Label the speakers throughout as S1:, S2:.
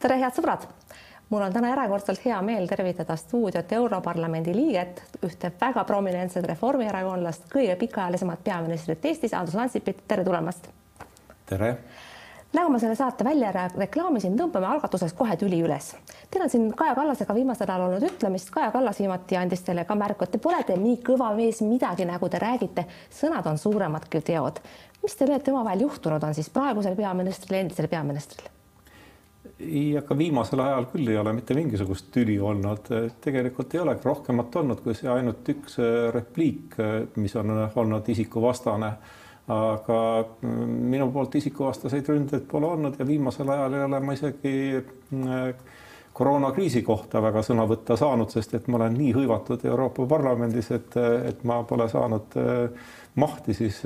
S1: tere, head sõbrad! mul on täna erakordselt hea meel tervitada stuudiot Europarlamendi liiget, ühte väga prominentset reformierakondlast, kõige pikaajalisemat peaministrit Eestis, Andrus Ansipit, tere tulemast!
S2: tere!
S1: nagu ma selle saate välja reklaamisin, tõmbame algatuseks kohe tüli üles. Teil on siin Kaja Kallasega viimasel ajal olnud ütlemist, Kaja Kallas viimati andis teile ka märku, et te pole te nii kõva mees midagi, nagu te räägite, sõnad on suuremad kui teod. mis teil omavahel juhtunud on siis praegusel peaministril, endisel peaministril?
S2: Ei, aga viimasel ajal küll ei ole mitte mingisugust tüli olnud, tegelikult ei olegi rohkemat olnud, kui see ainult üks äh, repliik, äh, mis on olnud isikuvastane. aga mm, minu poolt isikuvastaseid ründeid pole olnud ja viimasel ajal ei ole ma isegi äh, koroonakriisi kohta väga sõna võtta saanud, sest et ma olen nii hõivatud Euroopa Parlamendis, et, et ma pole saanud mahti siis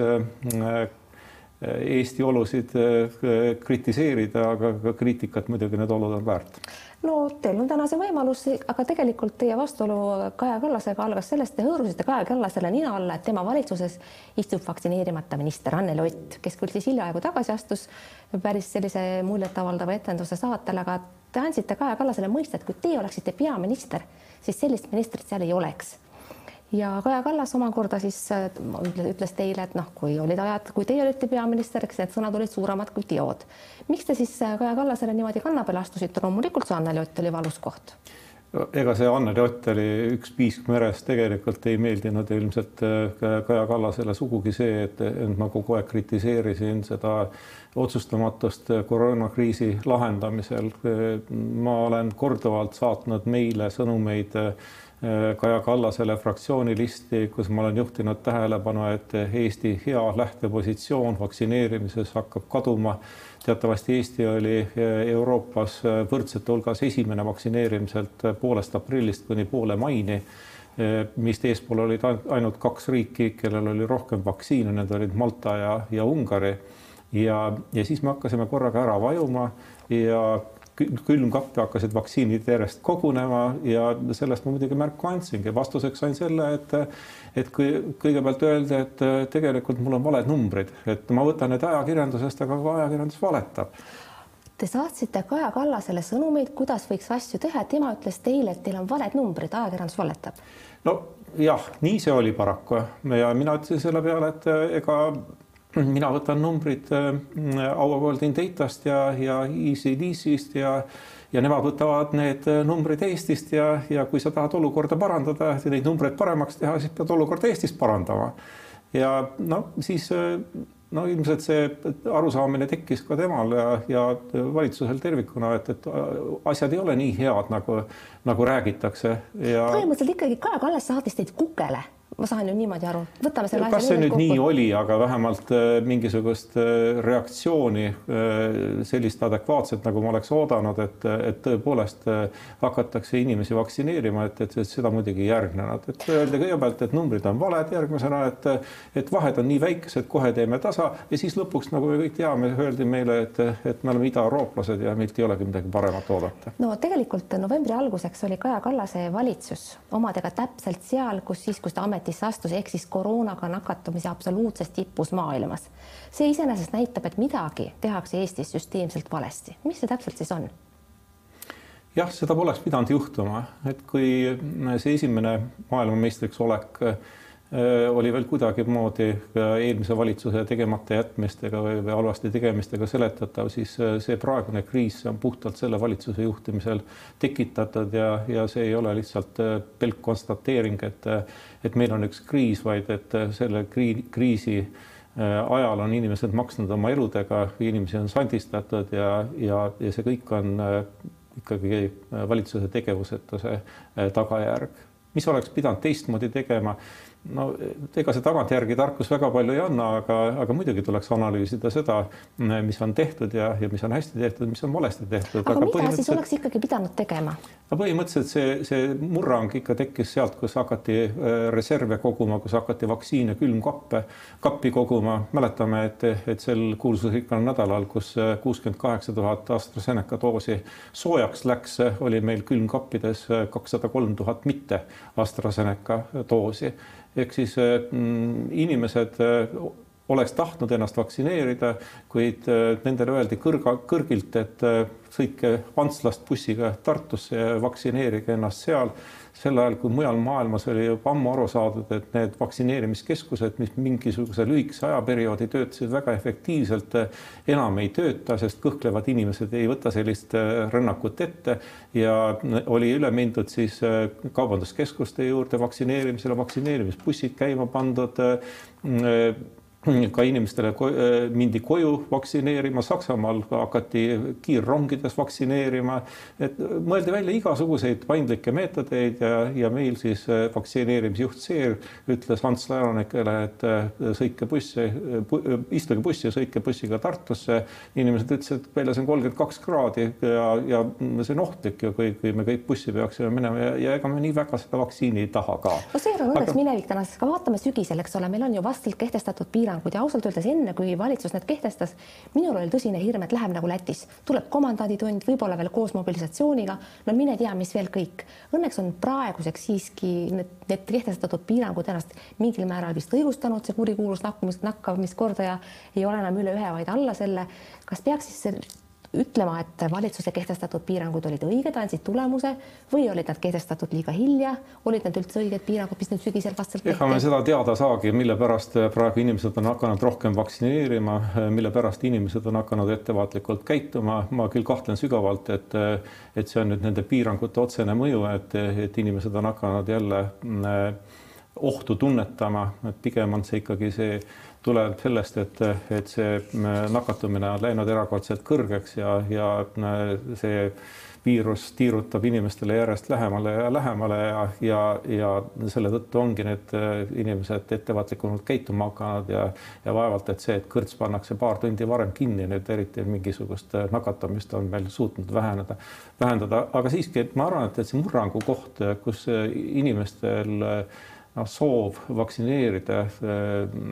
S2: Eesti olusid äh, kritiseerida, aga ka kriitikat muidugi need olud on väärt.
S1: no teil on täna see võimalus, aga tegelikult teie vastuolu Kaja Kallasega algas sellest, te hõõrusite Kaja Kallasele nina alla, et tema valitsuses istub vaktsineerimata minister Anneli Ott, kes küll siis hiljaaegu tagasi astus päris sellise muljetavaldava etenduse saatel, aga te andsite Kaja Kallasele mõista, et kui teie oleksite peaminister, siis sellist ministrit seal ei oleks ja Kaja Kallas omakorda siis äh, ütles teile, et noh, kui olid ajad, kui teie olite peaminister, eks need sõnad olid suuremad kui teod. miks te siis äh, Kaja Kallasele niimoodi kanna peale astusite, loomulikult see Anneli Ott oli valus koht
S2: ega see Anneli Ott oli üks piisk meres, tegelikult ei meeldinud ilmselt äh, Kaja Kallasele sugugi see, et, et ma kogu aeg kritiseerisin seda otsustamatust koroonakriisi lahendamisel. ma olen korduvalt saatnud meile sõnumeid Äh, Kaja Kallasele fraktsioonilisti, kus ma olen juhtinud tähelepanu, et Eesti hea lähtepositsioon vaktsineerimises hakkab kaduma. teatavasti Eesti oli äh, Euroopas äh, võrdsete hulgas esimene vaktsineerimiselt poolest aprillist kuni poole maini mis eespool olid ainult kaks riiki, kellel oli rohkem vaktsiine, need olid Malta ja, ja Ungari. ja, ja siis me hakkasime korraga ära vajuma ja külmkappe hakkasid vaktsiinid järjest kogunema ja sellest ma muidugi märku andsingi. vastuseks sain selle, et, et kui kõigepealt öeldi, et tegelikult mul on valed numbrid, et ma võtan need ajakirjandusest, aga ajakirjandus valetab.
S1: Te saatsite Kaja Kallasele sõnumeid, kuidas võiks asju teha, tema ütles teile, et teil on valed numbrid, ajakirjandus valetab.
S2: no jah, nii see oli paraku ja mina ütlesin selle peale, et ega mina võtan numbrid äh, Our World in Datast ja, ja EasyDC-st ja ja nemad võtavad need äh, numbrid Eestist ja, ja kui sa tahad olukorda parandada ja neid numbreid paremaks teha, siis pead olukorda Eestis parandama. ja no siis äh, no ilmselt see arusaamine tekkis ka temal ja, ja valitsusel tervikuna, et, et asjad ei ole nii head, nagu, nagu räägitakse ja.
S1: põhimõtteliselt ikkagi Kaja Kallas saatis teid kukele ma saan ju niimoodi aru, võtame selle
S2: kas see nüüd kokku. nii oli, aga vähemalt äh, mingisugust äh, reaktsiooni, äh, sellist adekvaatset, nagu ma oleks oodanud, et, et tõepoolest hakatakse inimesi vaktsineerima, et, et, et seda muidugi ei järgnenud, et öeldi kõigepealt, et numbrid on valed, järgmisena, et, et vahed on nii väikesed, kohe teeme tasa ja siis lõpuks, nagu me kõik teame, öeldi meile, et, et me oleme idaeurooplased ja meilt ei olegi midagi paremat oodata.
S1: no tegelikult novembri alguseks oli Kaja Kallase valitsus omadega täpselt seal, kus siis, kus ta amet ametisse astus, ehk siis koroonaga nakatumise absoluutses tipus maailmas. see iseenesest näitab, et midagi tehakse Eestis süsteemselt valesti. mis see täpselt siis on?
S2: jah, seda poleks pidanud juhtuma, et kui see esimene maailmameistriks olek Äh, oli veel kuidagimoodi eelmise valitsuse tegemata jätmistega või, või halvasti tegemistega seletatav, siis äh, see praegune kriis on puhtalt selle valitsuse juhtimisel tekitatud ja, ja see ei ole lihtsalt äh, pelk konstateering, et, et meil on üks kriis, vaid et selle kriisi ajal on inimesed maksnud oma eludega, inimesi on sandistatud ja, ja, ja see kõik on ikkagi valitsuse tegevusetuse tagajärg. mis oleks pidanud teistmoodi tegema no ega see tagantjärgi tarkus väga palju ei anna, aga, aga muidugi tuleks analüüsida seda, mis on tehtud ja, ja mis on hästi tehtud, mis on valesti tehtud.
S1: aga, aga mida siis oleks ikkagi pidanud tegema?
S2: no põhimõtteliselt see, see murrang ikka tekkis sealt, kus hakati äh, reserve koguma, kus hakati vaktsiine külmkappe, kappi koguma. mäletame, et, et sel kuulsusrikkal nädalal, kus äh, kuuskümmend kaheksa tuhat AstraZeneca doosi soojaks läks, oli meil külmkappides äh, kakssada kolm tuhat mitte AstraZeneca doosi ehk siis mm, inimesed oleks tahtnud ennast vaktsineerida, kuid nendele öeldi kõrga, kõrgilt, et sõitke Antslast bussiga Tartusse ja vaktsineerige ennast seal sel ajal, kui mujal maailmas oli juba ammu aru saadud, et need vaktsineerimiskeskused, mis mingisuguse lühikese ajaperioodi töötasid väga efektiivselt, enam ei tööta, sest kõhklevad inimesed ei võta sellist äh, rünnakut ette. Ja oli üle mindud siis äh, kaubanduskeskuste juurde vaktsineerimisele, vaktsineerimisbussid käima pandud äh, ka inimestele ko mindi koju vaktsineerima, Saksamaal hakati kiirrongides vaktsineerima, et mõeldi välja igasuguseid paindlikke meetodeid ja, ja meil siis äh, vaktsineerimisjuht Seer ütles Ants elanikele, et äh, sõitke bussi, istuge bussi ja sõitke bussiga Tartusse. inimesed ütlesid, et väljas on kolmkümmend kaks kraadi ja, ja see on ohtlik ju, kui, kui me kõik bussi peaksime minema ja, ja ega me nii väga seda vaktsiini ei taha ka.
S1: no Seer on õnneks Aga... minevik täna, sest ka vaatame sügisel, eks ole, meil on ju vastalt kehtestatud piirang piirangud ja ausalt öeldes enne, kui valitsus need kehtestas, minul oli tõsine hirm, et läheb nagu Lätis, tuleb komandanditund, võib-olla veel koos mobilisatsiooniga, no mine tea, mis veel kõik. Õnneks on praeguseks siiski need, need kehtestatud piirangud ennast mingil määral vist õigustanud, see kurikuulus nakkumis, nakkamiskordaja ei ole enam üle ühe, vaid alla selle. kas peaks siis ütlema, et valitsuse kehtestatud piirangud olid õiged, andsid tulemuse või olid nad kehtestatud liiga hilja, olid need üldse õiged piirangud, mis nüüd sügisel vastselt
S2: ega me seda teada saagi, mille pärast praegu inimesed on hakanud rohkem vaktsineerima, mille pärast inimesed on hakanud ettevaatlikult käituma, ma küll kahtlen sügavalt, et et see on nüüd nende piirangute otsene mõju, et, et inimesed on hakanud jälle mm, ohtu tunnetama, et pigem on see ikkagi see tuleb sellest, et, et see äh, nakatumine on läinud erakordselt kõrgeks ja, ja äh, see viirus tiirutab inimestele järjest lähemale ja lähemale ja, ja, ja selle tõttu ongi need äh, inimesed ettevaatlikumalt käituma hakanud ja, ja vaevalt, et see, et kõrts pannakse paar tundi varem kinni, nüüd eriti mingisugust nakatumist on meil suutnud väheneda, vähendada, aga siiski ma arvan, et, et see murrangu koht, kus inimestel äh, noh, soov vaktsineerida äh,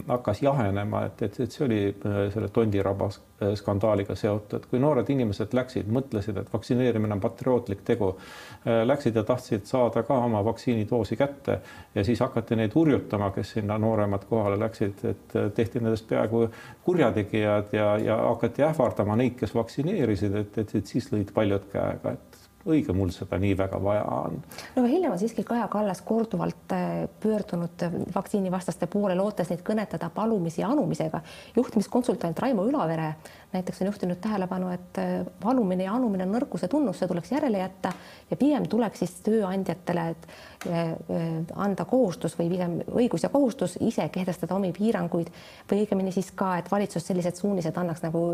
S2: hakkas jahenema, et, et, et see oli äh, selle Tondiraba äh, skandaaliga seotud, kui noored inimesed läksid, mõtlesid, et vaktsineerimine on patriootlik tegu, läksid ja tahtsid saada ka oma vaktsiinidoosi kätte ja siis hakati neid hurjutama, kes sinna nooremad kohale läksid, et tehti nendest peaaegu kurjategijad ja, ja hakati ähvardama neid, kes vaktsineerisid, et, et, et siis lõid paljud käega, et õige mul seda nii väga vaja on.
S1: no hiljem on siiski Kaja Kallas korduvalt äh, pöördunud vaktsiinivastaste poole, lootes neid kõnetada palumise ja anumisega. juhtimiskonsultant Raimo Ülavere näiteks on juhtinud tähelepanu, et äh, valumine ja anumine on nõrkuse tunnus, see tuleks järele jätta ja pigem tuleks siis tööandjatele äh, anda kohustus või pigem õigus ja kohustus ise kehtestada omi piiranguid või õigemini siis ka, et valitsus sellised suunised annaks nagu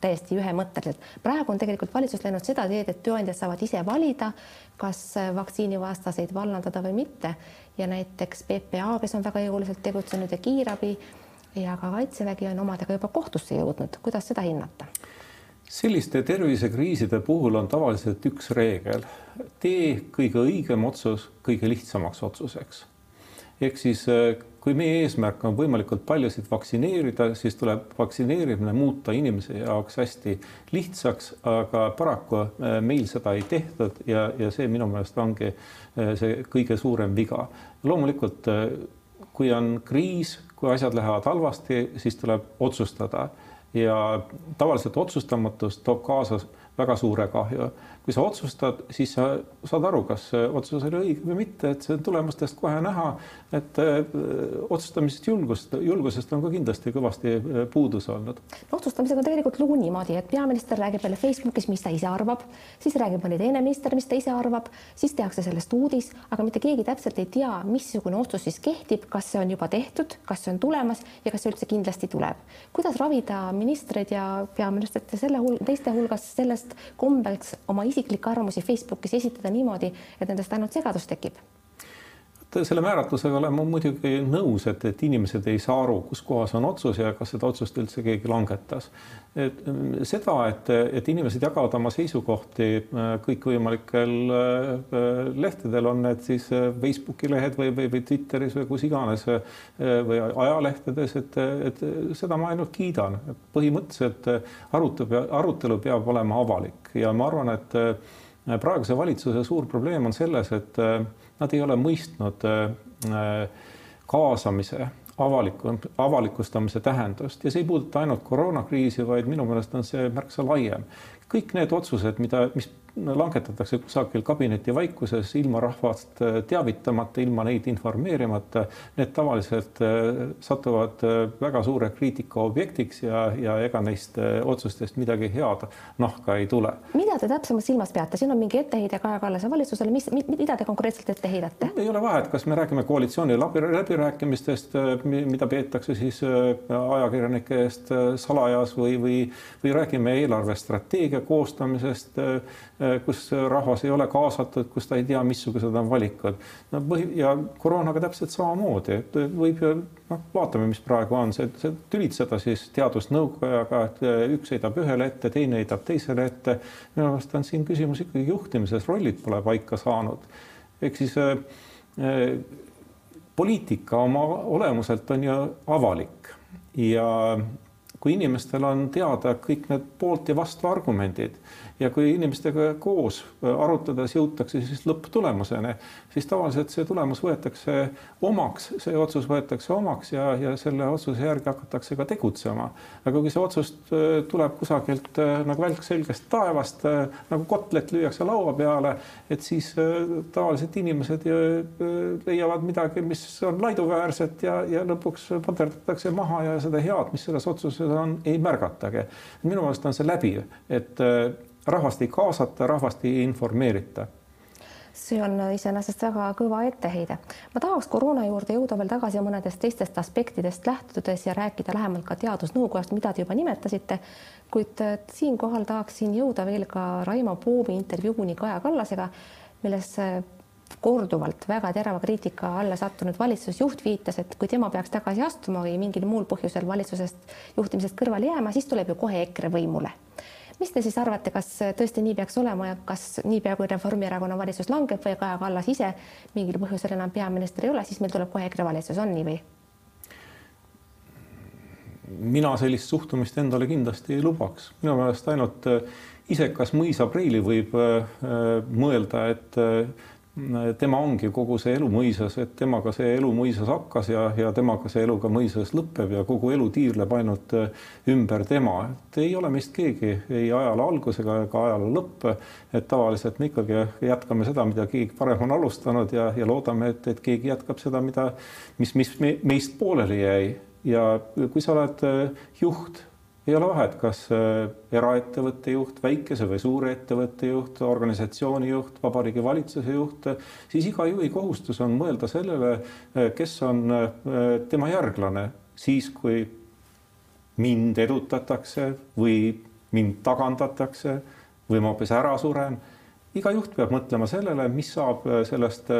S1: täiesti ühemõtteliselt. praegu on tegelikult valitsus läinud seda teed, et tööandjad saavad ise valida, kas vaktsiinivastaseid vallandada või mitte ja näiteks PPA, kes on väga jõuliselt tegutsenud ja kiirabi ja ka Kaitsevägi on omadega juba kohtusse jõudnud, kuidas seda hinnata?
S2: selliste tervisekriiside puhul on tavaliselt üks reegel, tee kõige õigem otsus kõige lihtsamaks otsuseks. ehk siis kui meie eesmärk on võimalikult paljusid vaktsineerida, siis tuleb vaktsineerimine muuta inimese jaoks hästi lihtsaks, aga paraku äh, meil seda ei tehtud ja, ja see minu meelest ongi äh, see kõige suurem viga. loomulikult, kui on kriis, kui asjad lähevad halvasti, siis tuleb otsustada ja tavaliselt otsustamatus toob kaasa väga suure kahju. Kui sa otsustad, siis sa saad aru, kas otsus oli õige või mitte, et see tulemustest kohe näha, et äh, otsustamisest julgust, julgusest on ka kindlasti kõvasti äh, puudus olnud.
S1: otsustamisega on tegelikult lugu niimoodi, et peaminister räägib jälle Facebookis, mis ta ise arvab, siis räägib mõni teine minister, mis ta ise arvab, siis tehakse sellest uudis, aga mitte keegi täpselt ei tea, missugune otsus siis kehtib, kas see on juba tehtud, kas see on tulemas ja kas see üldse kindlasti tuleb. kuidas ravida ministreid ja peaministrit selle hul teiste hulgas sellest, kombeks oma isiklikke arvamusi Facebookis esitada niimoodi, et nendest ainult segadus tekib?
S2: Selle määratlusega olen ma muidugi nõus, et, et inimesed ei saa aru, kus kohas on otsus ja kas seda otsust üldse keegi langetas. et seda, et, et inimesed jagavad oma seisukohti äh, kõikvõimalikel äh, lehtedel, on need siis äh, Facebooki lehed või, või, või Twitteris või kus iganes või ajalehtedes, et, et seda ma ainult kiidan. põhimõtteliselt arutelu, arutelu peab olema avalik ja ma arvan, et praeguse valitsuse suur probleem on selles, et nad ei ole mõistnud äh, kaasamise avaliku, avalikustamise tähendust ja see ei puuduta ainult koroonakriisi, vaid minu meelest on see märksa laiem. kõik need otsused, mida, mis langetatakse kusagil kabineti vaikuses ilma rahvast äh, teavitamata, ilma neid informeerimata. Need tavaliselt äh, satuvad äh, väga suure kriitika objektiks ja, ja ega neist otsustest midagi head nahka ei tule.
S1: mida te täpsemalt silmas peate, siin on mingi etteheide Kaja Kallase valitsusele, mis, mida te konkreetselt ette heidate?
S2: ei ole vahet, kas me räägime koalitsiooni läbirääkimistest, mida peetakse siis ajakirjanike eest salajas või, või, või räägime eelarvestrateegia koostamisest kus rahvas ei ole kaasatud, kus ta ei tea, missugused on valikud. no põhi ja koroonaga täpselt samamoodi, et võib ju noh, vaatame, mis praegu on, see, see tülitseda siis teadusnõukojaga, et äh, üks heidab ühele ette, teine heidab teisele ette. minu meelest on siin küsimus ikkagi juhtimises, rollid pole paika saanud. ehk siis äh, äh, poliitika oma olemuselt on ju avalik ja kui inimestel on teada kõik need poolt ja vastu argumendid ja kui inimestega koos äh, arutades jõutakse siis lõpptulemuseni, siis tavaliselt see tulemus võetakse omaks, see otsus võetakse omaks ja, ja selle otsuse järgi hakatakse ka tegutsema. aga kui see otsus äh, tuleb kusagilt äh, nagu välk selgest taevast, nagu kotlet lüüakse laua peale, et siis tavaliselt inimesed leiavad midagi, mis on laiduväärset ja, ja lõpuks paterdatakse maha ja seda head, mis selles otsuses on, ei märgatagi. minu meelest on see läbiv, et rahvast ei kaasata, rahvast ei informeerita.
S1: See on iseenesest väga kõva etteheide. ma tahaks koroona juurde jõuda veel tagasi mõnedest teistest aspektidest lähtudes ja rääkida lähemalt ka teadusnõukojast, mida te juba nimetasite, kuid äh, siinkohal tahaksin jõuda veel ka Raimo Poomi intervjuuni Kaja Kallasega, milles äh, korduvalt väga terava kriitika alla sattunud valitsusjuht viitas, et kui tema peaks tagasi astuma või mingil muul põhjusel valitsusest juhtimisest kõrvale jääma, siis tuleb ju kohe EKRE võimule mis te siis arvate, kas tõesti nii peaks olema ja kas niipea kui Reformierakonna valitsus langeb või Kaja Kallas ise mingil põhjusel enam peaminister ei ole, siis meil tuleb kohe EKRE valitsus, on nii või?
S2: mina sellist suhtumist endale kindlasti ei lubaks, minu meelest ainult äh, isekas mõisapreili võib äh, mõelda, et äh, tema ongi kogu see elu mõisas, et temaga see elu mõisas hakkas ja, ja temaga see elu ka mõisas lõpeb ja kogu elu tiirleb ainult äh, ümber tema. et ei ole meist keegi ei ajaloo algus ega ka ajaloo lõpp. et tavaliselt me ikkagi jätkame seda, mida keegi varem on alustanud ja, ja loodame, et, et keegi jätkab seda, mida, mis, mis me, meist pooleli jäi ja kui sa oled äh, juht ei ole vahet, kas äh, eraettevõtte juht, väikese või suure ettevõtte juht, organisatsiooni juht, Vabariigi Valitsuse juht, siis iga juhi kohustus on mõelda sellele, äh, kes on äh, tema järglane siis, kui mind edutatakse või mind tagandatakse või ma hoopis ära suren. iga juht peab mõtlema sellele, mis saab sellest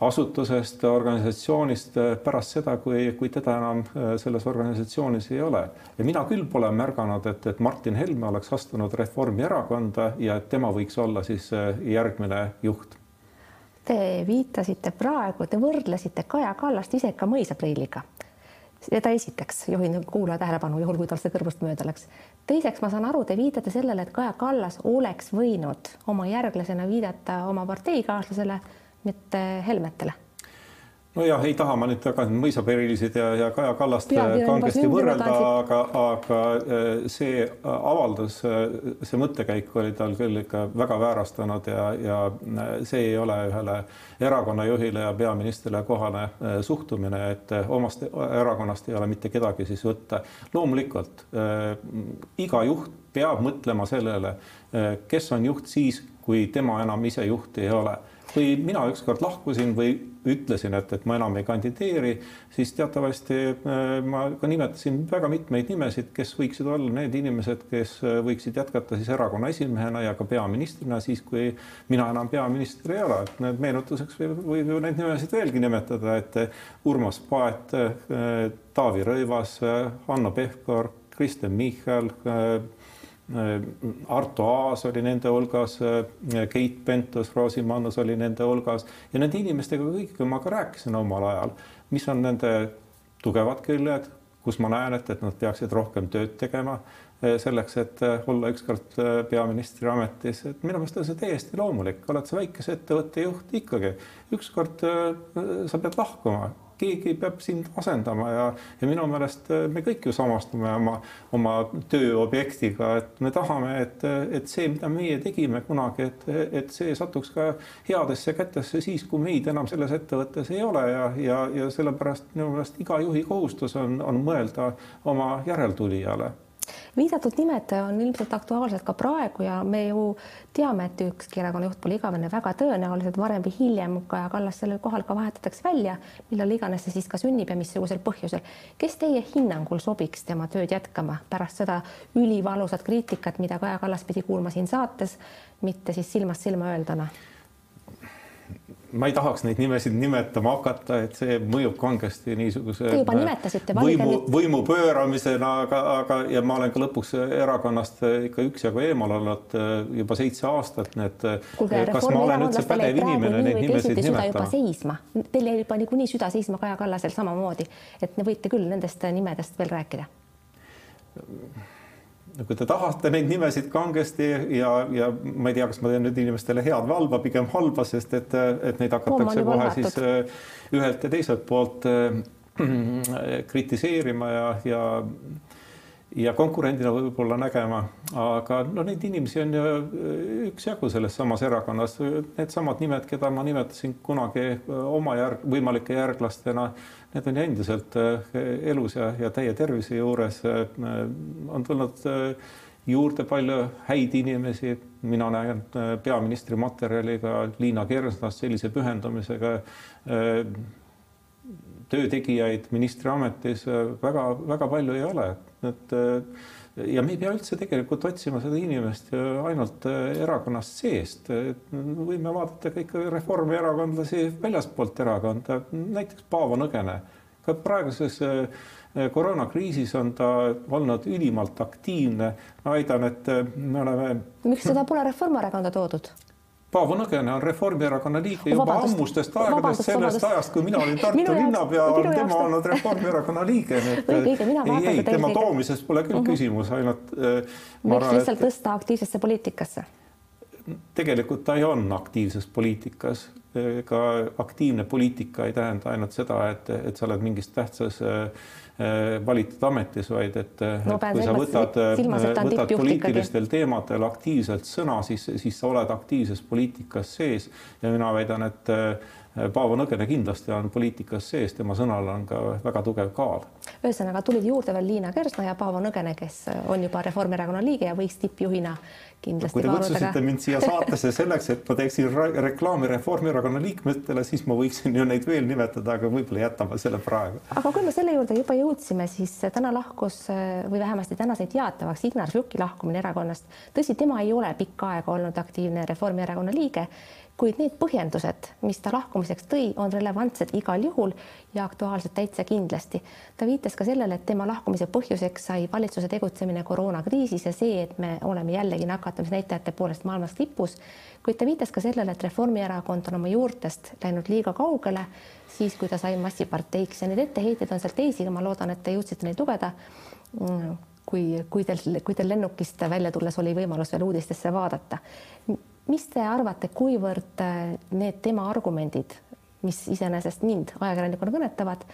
S2: asutusest, organisatsioonist äh, pärast seda, kui, kui teda enam äh, selles organisatsioonis ei ole. ja mina küll pole märganud, et, et Martin Helme oleks astunud Reformierakonda ja et tema võiks olla siis äh, järgmine juht.
S1: Te viitasite praegu, te võrdlesite Kaja Kallast ise ka mõisaprilliga seda esiteks, juhin kuulaja tähelepanu, juhul kui tal see kõrvust mööda läks. teiseks, ma saan aru, te viitate sellele, et Kaja Kallas oleks võinud oma järglasena viidata oma parteikaaslasele mitte Helmetele.
S2: Nojah, ei taha ma nüüd väga mõisapärilisid ja, ja Kaja Kallast kangesti võrrelda, aga, aga äh, see avaldus, äh, see mõttekäik oli tal küll ikka väga väärastanud ja, ja äh, see ei ole ühele erakonna juhile ja peaministrile kohane suhtumine, et omast erakonnast ei ole mitte kedagi siis võtta. loomulikult äh, iga juht peab mõtlema sellele, kes on juht siis, kui tema enam ise juht ei ole kui mina ükskord lahkusin või ütlesin, et, et ma enam ei kandideeri, siis teatavasti äh, ma ka nimetasin väga mitmeid nimesid, kes võiksid olla need inimesed, kes äh, võiksid jätkata siis erakonna esimehena ja ka peaministrina siis, kui mina enam peaminister ei ole. et need meenutuseks võib, võib ju neid nimesid veelgi nimetada, et äh, Urmas Paet, Taavi Rõivas, Hanno Pevkur, Kristen Michal Arto Aas oli nende hulgas, äh, Keit Pentus-Rosimannus oli nende hulgas ja nende inimestega kõigiga ma ka rääkisin omal ajal, mis on nende tugevad küljed, kus ma näen, et, et nad peaksid rohkem tööd tegema äh, selleks, et olla ükskord peaministri ametis, et minu meelest on see täiesti loomulik, oled sa väikese ettevõtte juht ikkagi, ükskord sa pead lahkuma keegi peab sind asendama ja, ja minu meelest me kõik ju samastume oma, oma tööobjektiga, et me tahame, et, et see, mida meie tegime kunagi, et, et see satuks ka headesse kätesse siis, kui meid enam selles ettevõttes ei ole ja, ja, ja sellepärast minu meelest iga juhi kohustus on, on mõelda oma järeltulijale
S1: viidatud nimed on ilmselt aktuaalsed ka praegu ja me ju teame, et ükski erakonna juht pole igavene, väga tõenäoliselt varem või hiljem Kaja Kallas sellel kohal ka vahetatakse välja, millal iganes see siis ka sünnib ja missugusel põhjusel. kes teie hinnangul sobiks tema tööd jätkama pärast seda ülivalusat kriitikat, mida Kaja Kallas pidi kuulma siin saates, mitte siis silmast silma öelduna?
S2: Ma ei tahaks neid nimesid nimetama hakata, et see mõjub kangesti niisuguse
S1: Te juba nimetasite,
S2: võimu, võimu pööramisena, aga, aga ja ma olen ka lõpuks erakonnast ikka üksjagu eemal olnud äh, juba seitse aastat, nii et äh,
S1: kas ma olen üldse pädev inimene neid nimesid nimetama? teil jäi juba niikuinii süda seisma Kaja Kallasel samamoodi, et te võite küll nendest nimedest veel rääkida
S2: kui te tahate neid nimesid kangesti ja, ja ma ei tea, kas ma teen nüüd inimestele head või halba, pigem halba, sest et, et neid hakatakse kohe siis äh, ühelt ja teiselt poolt äh, kritiseerima ja, ja ja konkurendina võib-olla nägema, aga no neid inimesi on ju äh, üksjagu selles samas erakonnas, needsamad nimed, keda ma nimetasin kunagi oma järg, võimalike järglastena need on endiselt äh, elus ja, ja täie tervise juures. Äh, on tulnud äh, juurde palju häid inimesi, mina näen peaministri materjaliga Liina Kersnast sellise pühendumisega töötegijaid ministriametis väga-väga palju ei ole, et ja me ei pea üldse tegelikult otsima seda inimest ainult erakonnast seest. võime vaadata kõik reformierakondlasi väljaspoolt erakonda, näiteks Paavo Nõgene. ka praeguses koroonakriisis on ta olnud ülimalt aktiivne. ma väidan, et me oleme.
S1: miks seda pole Reformierakonda toodud?
S2: Paavo Nõgene on Reformierakonna liige juba vabandust, ammustest aegadest, sellest ajast, kui mina olin Tartu linnapea, on tema olnud Reformierakonna liige. seda. ei, tema toomises pole küll uh mhm. -huh. küsimus, ainult
S1: äh,. võiks lihtsalt et... tõsta aktiivsesse poliitikasse.
S2: tegelikult ta ei on aktiivses poliitikas, ka aktiivne poliitika ei tähenda ainult seda, et, et sa oled mingis tähtsas äh, Äh, valitud ametis, vaid et, no, et kui sa võtad, võtad poliitilistel teemadel aktiivselt sõna, siis, siis sa oled aktiivses poliitikas sees. Ja mina väidan, et äh, Paavo Nõgene kindlasti on poliitikas sees, tema sõnal on ka väga tugev kaal.
S1: ühesõnaga tulid juurde veel Liina Kersna ja Paavo Nõgene, kes on juba Reformierakonna liige ja võiks tippjuhina kindlasti
S2: kui te kutsusite ka... mind siia saatesse selleks, et ma teeksin reklaami Reformierakonna liikmetele, siis ma võiksin ju neid veel nimetada, aga võib-olla jätame selle praegu.
S1: aga kui me selle juurde juba jõudsime, siis täna lahkus või vähemasti täna sai teatavaks Ignar Žuki lahkumine erakonnast. tõsi, tema ei ole pikka aega olnud aktiivne Reformierakonna liige kuid need põhjendused, mis ta lahkumiseks tõi, on relevantsed igal juhul ja aktuaalsed täitsa kindlasti. ta viitas ka sellele, et tema lahkumise põhjuseks sai valitsuse tegutsemine koroonakriisis ja see, et me oleme jällegi nakatumisnäitajate poolest maailmas tipus, kuid ta viitas ka sellele, et Reformierakond on oma juurtest läinud liiga kaugele, siis kui ta sai massiparteiks. Ja neid etteheiteid on seal teisi, ma loodan, et te jõudsite neid lugeda. Kui, kui teil, kui teil lennukist välja tulles oli võimalus veel uudistesse vaadata mis te arvate, kuivõrd äh, need tema argumendid, mis iseenesest mind ajakirjanikuna kõnetavad,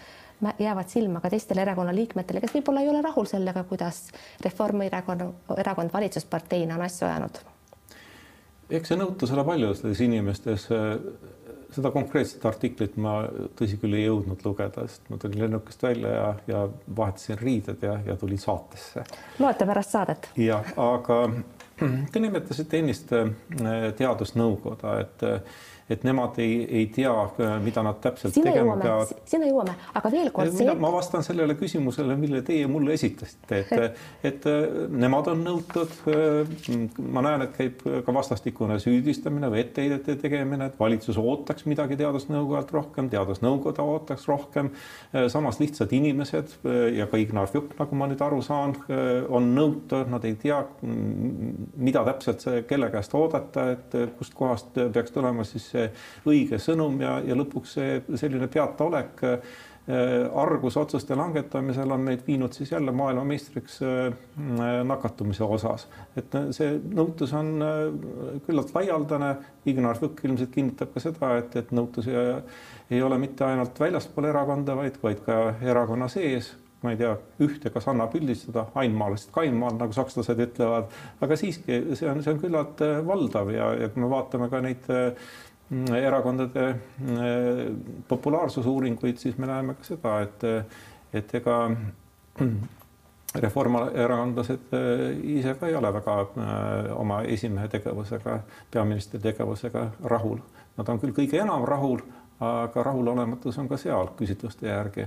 S1: jäävad silma ka teistele erakonna liikmetele, kes võib-olla ei ole rahul sellega, kuidas Reformierakonna, erakond valitsusparteina on asju ajanud?
S2: eks see nõutus ole paljudes inimestes. seda konkreetset artiklit ma tõsi küll ei jõudnud lugeda, sest ma tulin lennukist välja ja, ja vahetasin riided ja, ja tulin saatesse.
S1: loete pärast saadet?
S2: jah, aga Te nimetasite ennist äh, teadusnõukoda, et et nemad ei, ei tea, mida nad täpselt sinna tegema jõuame, peavad.
S1: sinna jõuame, aga veel kord. See...
S2: ma vastan sellele küsimusele, mille teie mulle esitasite, et, et nemad on nõutud. ma näen, et käib ka vastastikune süüdistamine või etteheidete tegemine, et valitsus ootaks midagi teadusnõukojalt rohkem, teadusnõukoda ootaks rohkem. samas lihtsad inimesed ja ka Ignar Juk, nagu ma nüüd aru saan, on nõutud, nad ei tea, mida täpselt kelle käest oodata, et kustkohast peaks tulema siis see õige sõnum ja, ja lõpuks see selline peataolek argusotsuste langetamisel on meid viinud siis jälle maailmameistriks nakatumise osas. et see nõutus on küllalt laialdane. Ignar Võkk ilmselt kinnitab ka seda, et, et nõutus ei, ei ole mitte ainult väljaspool erakonda, vaid, vaid ka erakonna sees ma ei tea, ühte, kas annab üldistada, ainmaalast ka ainmaal, nagu sakslased ütlevad, aga siiski see on, see on küllalt valdav ja, ja kui me vaatame ka neid Mm, erakondade mm, populaarsusuuringuid, siis me näeme ka seda, et, et ega reformierakondlased äh, ise ka ei ole väga oma esimehe tegevusega, peaministri tegevusega rahul. Nad on küll kõige enam rahul, aga rahulolematus on ka seal küsitluste järgi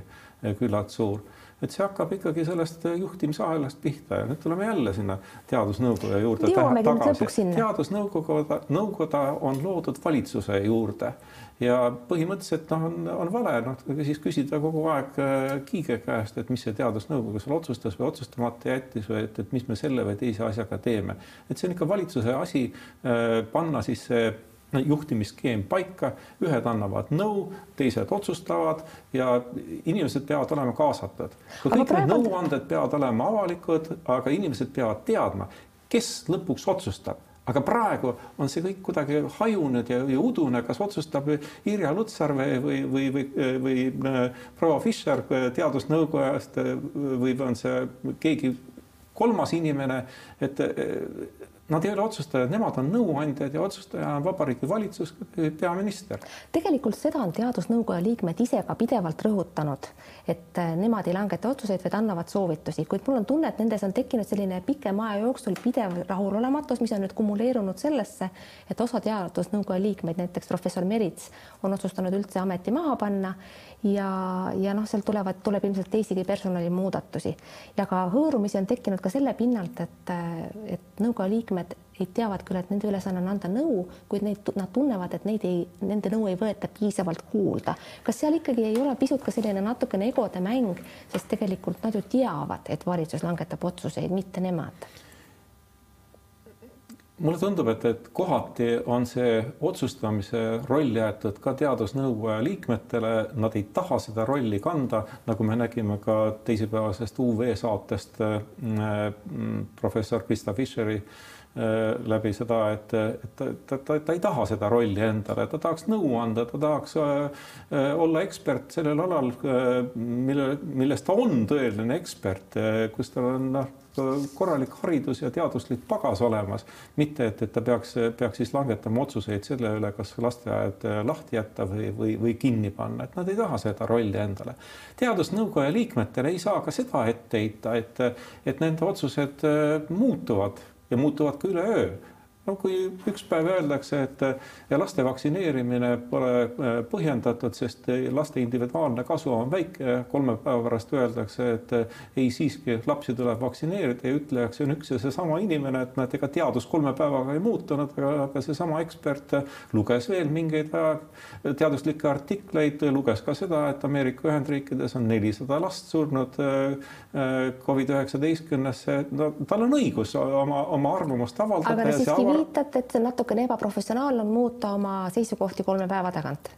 S2: küllalt suur et see hakkab ikkagi sellest juhtimisahelast pihta ja nüüd tuleme jälle sinna teadusnõukoja juurde tagasi. teadusnõukoguda, nõukoda on loodud valitsuse juurde ja põhimõtteliselt noh, on, on vale noh, siis küsida kogu aeg äh, Kiige käest, et mis see teadusnõukogu seal otsustas või otsustamata jättis või et, et mis me selle või teise asjaga teeme. et see on ikka valitsuse asi äh, panna siis see juhtimisskeem paika, ühed annavad nõu, teised otsustavad ja inimesed peavad olema kaasatud. ka kõik praegu... need nõuanded peavad olema avalikud, aga inimesed peavad teadma, kes lõpuks otsustab aga praegu on see kõik kuidagi hajunud ja, ja udune, kas otsustab Irja Lutsar või, või, või, või, või äh, proua Fischer teadusnõukojast või on see keegi kolmas inimene, et Nad ei ole otsustajad, nemad on nõuandjad ja otsustaja on Vabariigi Valitsus, peaminister.
S1: tegelikult seda on teadusnõukoja liikmed ise ka pidevalt rõhutanud, et äh, nemad ei langeta otsuseid, vaid annavad soovitusi, kuid mul on tunne, et nendes on tekkinud selline pikema aja jooksul pidev rahulolematus, mis on nüüd kumuleerunud sellesse, et osa teadusnõukoja liikmeid, näiteks professor Merits, on otsustanud üldse ameti maha panna ja, ja noh, sealt tulevad, tuleb ilmselt teisigi personalimuudatusi ja ka hõõrumisi on tekkinud ka selle pinnalt, et, et nõukoja liikmed teavad küll, et nende ülesanne on anda nõu, kuid neid, nad tunnevad, et neid ei, nende nõu ei võeta piisavalt kuulda. kas seal ikkagi ei ole pisut ka selline natukene egode mäng, sest tegelikult nad ju teavad, et valitsus langetab otsuseid, mitte nemad.
S2: Mulle tundub, et, et kohati on see otsustamise roll jäetud ka teadusnõukoja liikmetele, nad ei taha seda rolli kanda, nagu me nägime ka teisipäevasest UV saatest äh, professor Krista Fischeri äh, läbi seda, et, et ta, ta, ta, ta ei taha seda rolli endale, ta tahaks nõu anda, ta tahaks äh, olla ekspert sellel alal, mille, milles ta on tõeline ekspert, kus tal on noh korralik haridus ja teaduslik pagas olemas, mitte et, et ta peaks, peaks siis langetama otsuseid selle üle, kas lasteaed lahti jätta või, või, või kinni panna, et nad ei taha seda rolli endale. teadusnõukoja liikmetele ei saa ka seda ette heita, et, et nende otsused muutuvad ja muutuvad ka üleöö no kui üks päev öeldakse, et ja laste vaktsineerimine pole äh, põhjendatud, sest laste individuaalne kasu on väike, kolme päeva pärast öeldakse, et äh, ei, siiski lapsi tuleb vaktsineerida ja ütlejaks on üks ja seesama inimene, et näed, ega teadus kolme päevaga ei muutunud, aga seesama ekspert luges veel mingeid teaduslikke artikleid, luges ka seda, et Ameerika Ühendriikides on nelisada last surnud äh, Covid üheksateistkümnesse, no tal on õigus oma, oma arvamust avaldada.
S1: aga te siiski viitate, et natukene ebaprofessionaalne on muuta oma seisukohti kolme päeva tagant?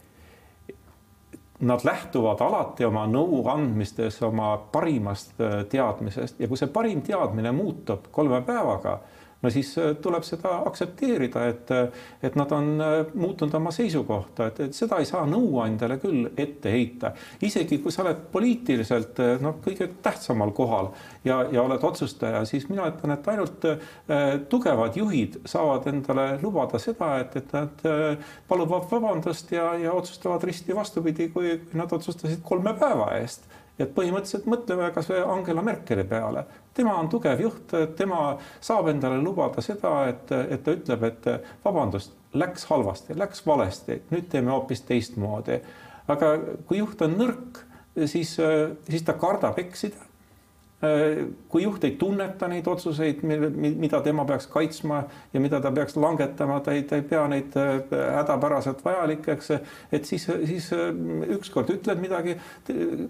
S2: Nad lähtuvad alati oma nõuandmistes oma parimast äh, teadmisest ja kui see parim teadmine muutub kolme päevaga no siis äh, tuleb seda aktsepteerida, et, äh, et nad on äh, muutnud oma seisukohta, et, et seda ei saa nõuandjale küll ette heita. isegi kui sa oled poliitiliselt noh, kõige tähtsamal kohal ja, ja oled otsustaja, siis mina ütlen, et ainult tugevad juhid saavad endale lubada seda, et, et nad paluvad vabandust ja, ja otsustavad risti vastupidi, kui nad otsustasid kolme päeva eest et põhimõtteliselt mõtleme kasvõi Angela Merkeli peale, tema on tugev juht, tema saab endale lubada seda, et, et ta ütleb, et vabandust, läks halvasti, läks valesti, nüüd teeme hoopis teistmoodi. aga kui juht on nõrk, siis, siis ta kardab eksida kui juht ei tunneta neid otsuseid, mida tema peaks kaitsma ja mida ta peaks langetama, ta ei, ta ei pea neid äh, hädapäraselt vajalikeks, et siis, siis äh, ükskord ütled midagi,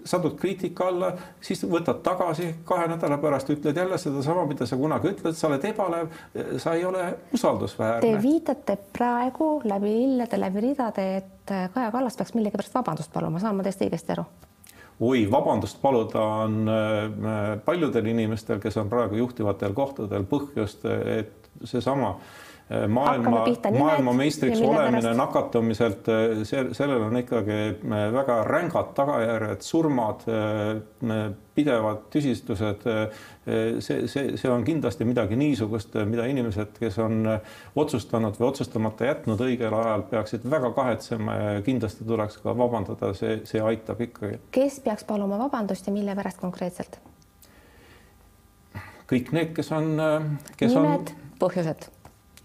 S2: satud kriitika alla, siis võtad tagasi, kahe nädala pärast ütled jälle sedasama, mida sa kunagi ütled, sa oled ebalev, sa ei ole usaldusväärne.
S1: Te viitate praegu läbi lillede, läbi ridade, et Kaja Kallas peaks millegipärast vabandust paluma, saan ma teist õigesti aru?
S2: Oi, vabandust paluda on paljudel inimestel, kes on praegu juhtivatel kohtadel põhjust, et seesama maailma, maailmameistriks olemine nakatumiselt, see, sellel on ikkagi väga rängad tagajärjed, surmad, pidevad tüsistused. see, see, see on kindlasti midagi niisugust, mida inimesed, kes on otsustanud või otsustamata jätnud õigel ajal, peaksid väga kahetsema ja kindlasti tuleks ka vabandada, see, see aitab ikkagi.
S1: kes peaks paluma vabandust ja mille pärast konkreetselt?
S2: kõik need, kes on, kes
S1: nimed on..., põhjused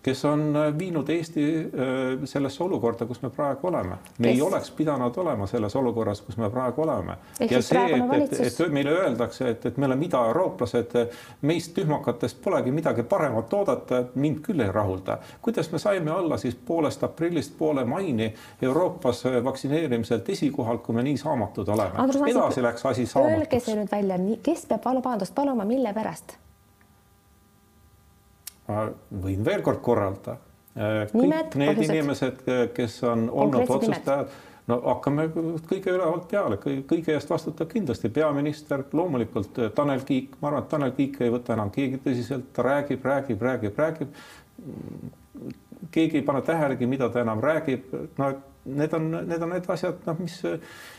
S2: kes on äh, viinud Eesti äh, sellesse olukorda, kus me praegu oleme. me kes? ei oleks pidanud olema selles olukorras, kus me praegu oleme. ja see, et, et, et meile öeldakse, et, et me oleme idaeurooplased, meist tühmakatest polegi midagi paremat oodata, mind küll ei rahulda. kuidas me saime olla siis poolest aprillist poole maini Euroopas vaktsineerimiselt esikohal, kui me nii saamatud oleme? edasi läks asi saamatuks.
S1: Öelge see nüüd välja, kes peab vabandust paluma, mille pärast?
S2: Ma võin veel kord korrata. kõik Nimed, need põhjused. inimesed, kes on olnud otsustajad, no hakkame kõige ülevalt peale, kõige eest vastutab kindlasti peaminister, loomulikult Tanel Kiik, ma arvan, et Tanel Kiik ei võta enam keegi tõsiselt, ta räägib, räägib, räägib, räägib. keegi ei pane tähelegi, mida ta enam räägib, no need on, need on need asjad, noh, mis,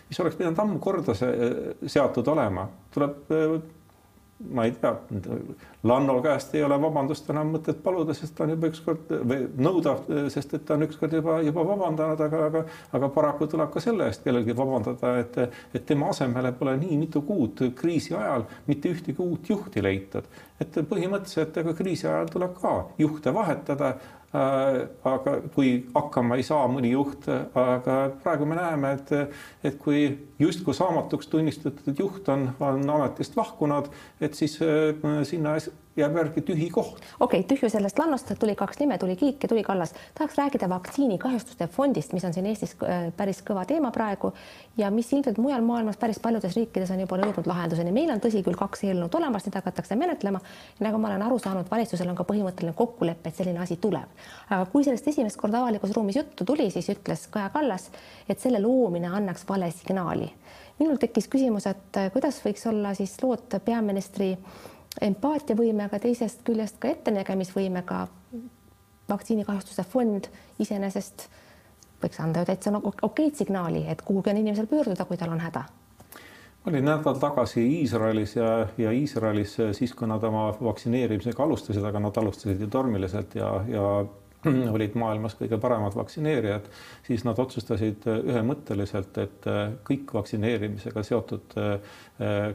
S2: mis oleks pidanud ammu korda seatud olema, tuleb ma ei tea, Lanno käest ei ole vabandust enam mõtet paluda, sest ta on juba ükskord või nõuda, sest et ta on ükskord juba, juba vabandanud, aga, aga, aga paraku tuleb ka selle eest kellelgi vabandada, et, et tema asemele pole nii mitu kuud kriisi ajal mitte ühtegi uut juhti leitud. et põhimõtteliselt ega kriisi ajal tuleb ka juhte vahetada aga kui hakkama ei saa mõni juht, aga praegu me näeme, et, et kui justkui saamatuks tunnistatud juht on, on ametist lahkunud, et siis äh, sinna jääb järgi tühi koht.
S1: okei okay,, tühju sellest lannost tuli kaks nime, tuli Kiik ja tuli Kallas. tahaks rääkida vaktsiinikahjustuste fondist, mis on siin Eestis äh, päris kõva teema praegu ja mis ilmselt mujal maailmas päris paljudes riikides on juba jõudnud lahenduseni. meil on tõsi küll kaks eelnõud olemas, neid hakatakse menetlema. nagu ma olen aru saanud, valitsusel on ka põhimõtteline kokkulepe, et selline asi tuleb. aga kui sellest esimest korda avalikus ruumis juttu tuli, siis ütles Kaja Kallas, et selle loomine annaks vale signaali minul tekkis küsimus, et äh, kuidas võiks olla siis lood peaministri empaatiavõimega, teisest küljest ka ettenägemisvõimega. vaktsiinikahjustuse fond iseenesest võiks anda ju täitsa nagu okeid signaali, et kuhugi on inimesel pöörduda, kui tal on häda
S2: ma olin nädal tagasi Iisraelis ja, ja Iisraelis siis, kui nad oma vaktsineerimisega alustasid, aga nad alustasid ju tormiliselt ja, ja olid maailmas kõige paremad vaktsineerijad, siis nad otsustasid ühemõtteliselt, et kõik vaktsineerimisega seotud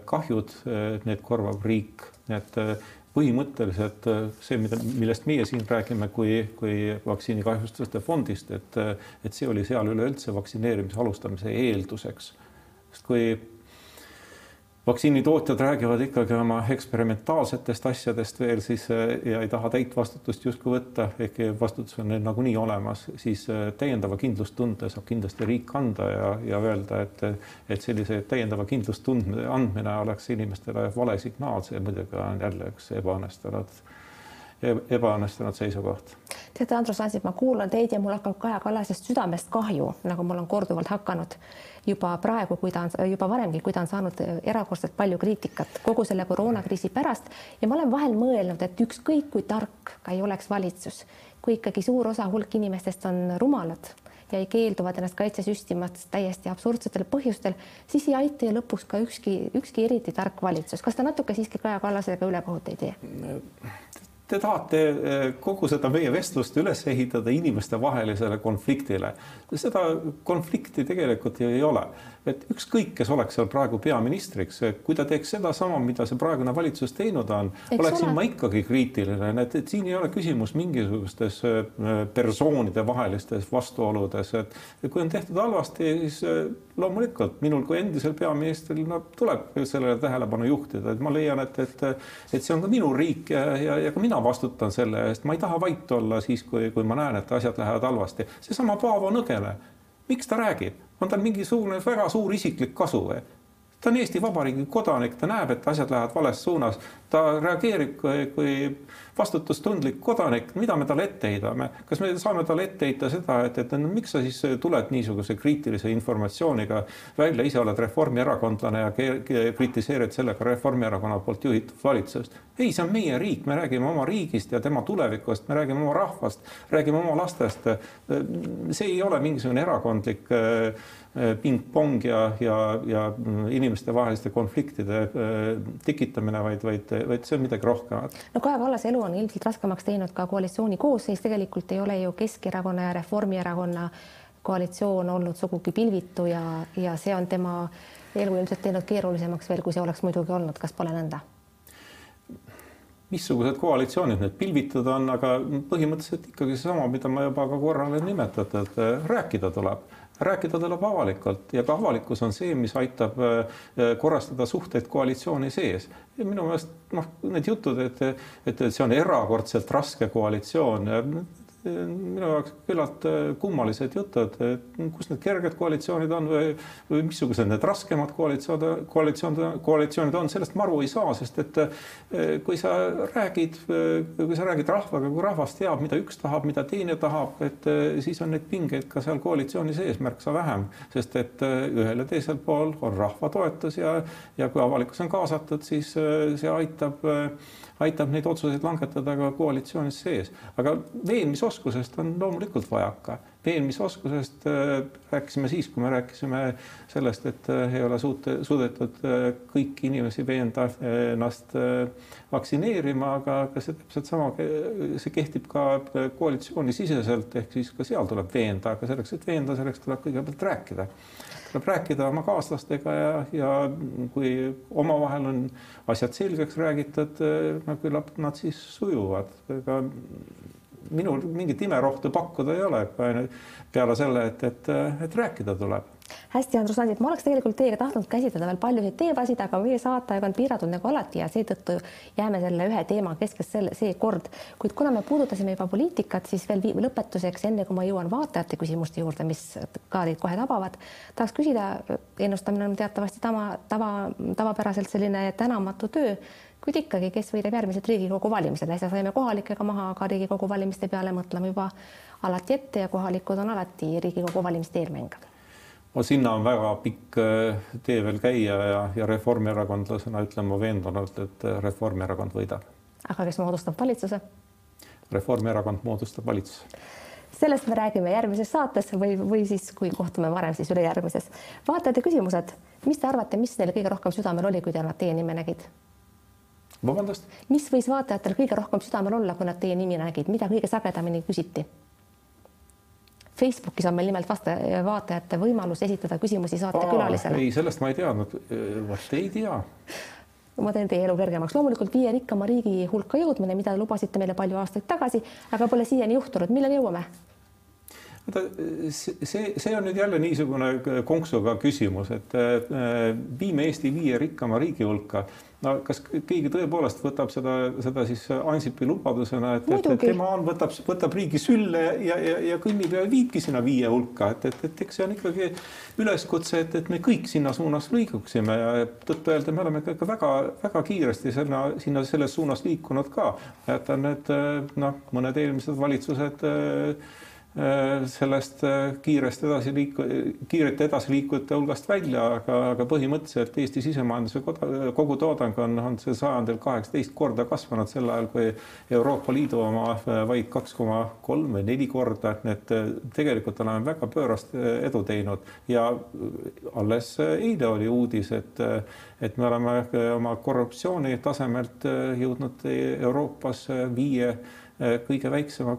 S2: kahjud, need korvab riik et äh, põhimõtteliselt äh, see, mida, millest meie siin räägime kui, kui vaktsiinikahjustuste fondist, et, äh, et see oli seal üleüldse vaktsineerimise alustamise eelduseks. sest kui vaktsiinitootjad räägivad ikkagi oma eksperimentaalsetest asjadest veel siis eh, ja ei taha täit vastutust justkui võtta, ehkki vastutus on neil nagunii olemas, siis eh, täiendava kindlustunde saab kindlasti riik anda ja, ja öelda, et, et sellise täiendava kindlustunde andmine oleks inimestele vale signaal, see muidugi on jälle üks ebaõnnestunud ebaõnnestunud seisukoht.
S1: teate, Andrus Ansip, ma kuulan teid ja mul hakkab Kaja Kallasest südamest kahju, nagu mul on korduvalt hakanud juba praegu, kui ta on juba varemgi, kui ta on saanud erakordselt palju kriitikat kogu selle koroonakriisi pärast ja ma olen vahel mõelnud, et ükskõik kui tark ka ei oleks valitsus, kui ikkagi suur osa hulk inimestest on rumalad ja ei keelduvad ennast kaitse süstimast täiesti absurdsetel põhjustel, siis ei aita ju lõpuks ka ükski, ükski eriti tark valitsus. kas ta natuke siiski Kaja Kallasega ülekohut ei tee?
S2: Te tahate eh, kogu seda meie vestlust üles ehitada inimestevahelisele konfliktile. seda konflikti tegelikult ju ei ole, et ükskõik, kes oleks seal praegu peaministriks, kui ta teeks sedasama, mida see praegune valitsus teinud on, oleksin ole. ma ikkagi kriitiline, et, et siin ei ole küsimus mingisugustes eh, persoonide vahelistes vastuoludes, et kui on tehtud halvasti, siis eh, loomulikult minul kui endisel peaministril no, tuleb sellele tähelepanu juhtida, et ma leian, et, et, et see on ka minu riik ja, ja, ja ka mina mina vastutan selle eest, ma ei taha vait olla siis, kui, kui ma näen, et asjad lähevad halvasti. seesama Paavo Nõgene, miks ta räägib, on tal mingisugune väga suur isiklik kasu või? Ta on Eesti Vabariigi kodanik, ta näeb, et asjad lähevad vales suunas, ta reageerib kui, kui vastutustundlik kodanik, mida me talle ette heidame, kas me saame talle ette heita seda, et, et no miks sa siis tuled niisuguse kriitilise informatsiooniga välja, ise oled reformierakondlane ja kritiseerid sellega Reformierakonna poolt juhitud valitsust. ei, see on meie riik, me räägime oma riigist ja tema tulevikust, me räägime oma rahvast, räägime oma lastest. see ei ole mingisugune erakondlik Äh, pingpong ja, ja, ja inimestevaheliste konfliktide äh, tekitamine, vaid, vaid, vaid see on midagi rohkemat.
S1: no Kaja Kallase elu on ilmselt raskemaks teinud ka koalitsiooni koosseis, tegelikult ei ole ju Keskerakonna ja Reformierakonna koalitsioon olnud sugugi pilvitu ja, ja see on tema elu ilmselt teinud keerulisemaks veel, kui see oleks muidugi olnud, kas pole nõnda?
S2: missugused koalitsioonid need pilvitud on, aga põhimõtteliselt ikkagi seesama, mida ma juba ka korra olen nimetatud, rääkida tuleb rääkida tuleb avalikult ja ka avalikkus on see, mis aitab äh, korrastada suhteid koalitsiooni sees. ja minu meelest noh, need jutud, et, et, et see on erakordselt raske koalitsioon minu jaoks küllalt äh, kummalised jutud, kus need kerged koalitsioonid on või, või missugused need raskemad koalitsioonid, koalitsioonid, koalitsioonid on, sellest ma aru ei saa, sest et äh, kui sa räägid, äh, kui sa räägid rahvaga, kui rahvas teab, mida üks tahab, mida teine tahab, et siis on neid pingeid ka seal koalitsiooni sees märksa vähem, sest et ühel ja teisel pool on rahva toetus ja, ja kui avalikkus on kaasatud, siis see aitab aitab neid otsuseid langetada ka koalitsioonis sees. aga veenmisoskusest on loomulikult vajaka. veenmisoskusest äh, rääkisime siis, kui me rääkisime sellest, et äh, ei ole suute, suudetud äh, kõiki inimesi veenda ennast vaktsineerima, aga, aga see täpselt sama, see kehtib ka koalitsioonisiseselt, ehk siis ka seal tuleb veenda, aga selleks, et veenda, selleks tuleb kõigepealt rääkida tuleb rääkida oma kaaslastega ja, ja kui omavahel on asjad selgeks räägitud, no küllap nad siis sujuvad. ega minul mingit imerohtu pakkuda ei ole, peale selle, et, et, et rääkida tuleb
S1: hästi, Andrus Ansip, ma oleks tegelikult teiega tahtnud käsitleda veel paljusid teemasid, aga meie saateaeg on piiratud nagu alati ja seetõttu jääme selle ühe teema keskesse selle, seekord. kuid kuna me puudutasime juba poliitikat, siis veel lõpetuseks, enne kui ma jõuan vaatajate küsimuste juurde, mis ka teid kohe tabavad, tahaks küsida, ennustamine on teatavasti tava, tava, tavapäraselt selline tänamatu töö kuid ikkagi, kes võidab järgmised Riigikogu valimised, äsja saime kohalikega maha, aga Riigikogu valimiste peale mõtleme juba alati ette ja kohalikud on alati Riigikogu valimiste eelmäng
S2: no sinna on väga pikk äh, tee veel käia ja, ja reformierakondlasena ütlen ma veendunult, et äh, Reformierakond võidab.
S1: aga kes moodustab valitsuse?
S2: Reformierakond moodustab valitsuse.
S1: sellest me räägime järgmises saates või, või siis, kui kohtume varem, siis ülejärgmises. vaatajate küsimused, mis te arvate, mis neil kõige rohkem südamel oli, kui nad teie nime nägid?
S2: vabandust?
S1: mis võis vaatajatel kõige rohkem südamel olla, kui nad teie nimi nägid, mida kõige sagedamini küsiti? Facebookis on meil nimelt vasta, vaatajate võimalus esitada küsimusi saatekülalisele.
S2: ei, sellest ma ei teadnud. vot ei tea.
S1: ma teen teie elu kergemaks. loomulikult viie rikkama riigi hulka jõudmine, mida lubasite meile palju aastaid tagasi, aga pole siiani juhtunud. millal jõuame?
S2: vaata see, see on nüüd jälle niisugune konksuga küsimus, et äh, viime Eesti viie rikkama riigi hulka no kas keegi tõepoolest võtab seda, seda siis Ansipi lubadusena, et, et, et tema on, võtab, võtab riigi sülle ja, ja, ja kõnnib ja viibki sinna viie hulka, et, et, et eks see on ikkagi üleskutse, et, et me kõik sinna suunas liiguksime ja tõtt-öelda me oleme ikka väga-väga kiiresti sinna, sinna selles suunas liikunud ka. jätan need noh, mõned eelmised valitsused Äh, sellest äh, kiirest edasiliiku-, kiirete edasiliikujate hulgast välja, aga, aga põhimõtteliselt Eesti sisemajanduse kogutoodang on, on see sajandil kaheksateist korda kasvanud, sel ajal kui Euroopa Liidu oma äh, vaid kaks koma kolm või neli korda, et tegelikult oleme väga pöörast edu teinud. Ja alles eile oli uudis, et, et me oleme oma korruptsiooni tasemelt jõudnud Euroopas viie kõige väiksema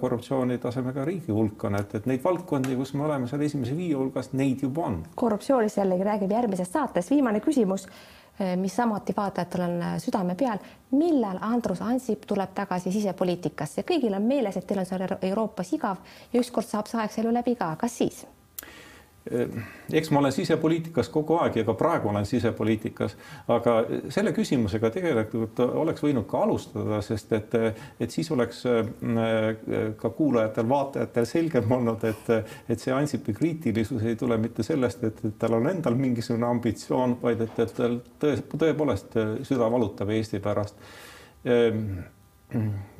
S2: korruptsioonitasemega riigi hulk on, et, et neid valdkondi, kus me oleme seal esimese viie hulgas, neid juba on.
S1: korruptsioonist jällegi räägib järgmises saates. viimane küsimus, eh, mis samuti vaatajatel on eh, südame peal. millal Andrus Ansip tuleb tagasi sisepoliitikasse? kõigil on meeles, et teil on seal Euroopas igav ja ükskord saab see aeg seal ju läbi ka. kas siis?
S2: Eks ma olen sisepoliitikas kogu aeg ja ka praegu olen sisepoliitikas, aga selle küsimusega tegelikult oleks võinud ka alustada, sest et, et siis oleks ka kuulajatel-vaatajatel selgem olnud, et, et see Ansipi kriitilisus ei tule mitte sellest, et, tal on endal mingisugune ambitsioon, vaid et, et tal tõe, tõepoolest süda valutab Eesti pärast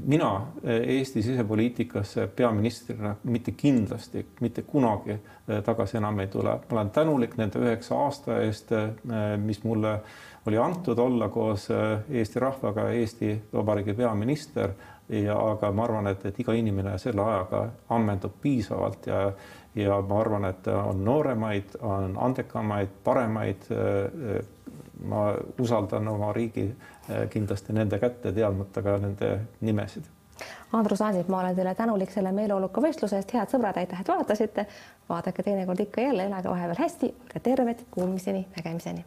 S2: mina Eesti sisepoliitikasse peaministrina mitte kindlasti, mitte kunagi eh, tagasi enam ei tule. ma olen tänulik nende üheksa aasta eest, eh, mis mulle oli antud olla koos eh, Eesti rahvaga Eesti Vabariigi peaminister ja aga ma arvan, et, et iga inimene selle ajaga ammendub piisavalt ja ja ma arvan, et on nooremaid, on andekamaid, paremaid. ma usaldan oma riigi kindlasti nende kätte, teadmata ka nende nimesid.
S1: Andrus Ansip, ma olen teile tänulik selle meeleoluka võistluse eest, head sõbrad, aitäh, et vaatasite. vaadake teinekord ikka jälle, elage vahepeal hästi, olge terved, kuulmiseni, nägemiseni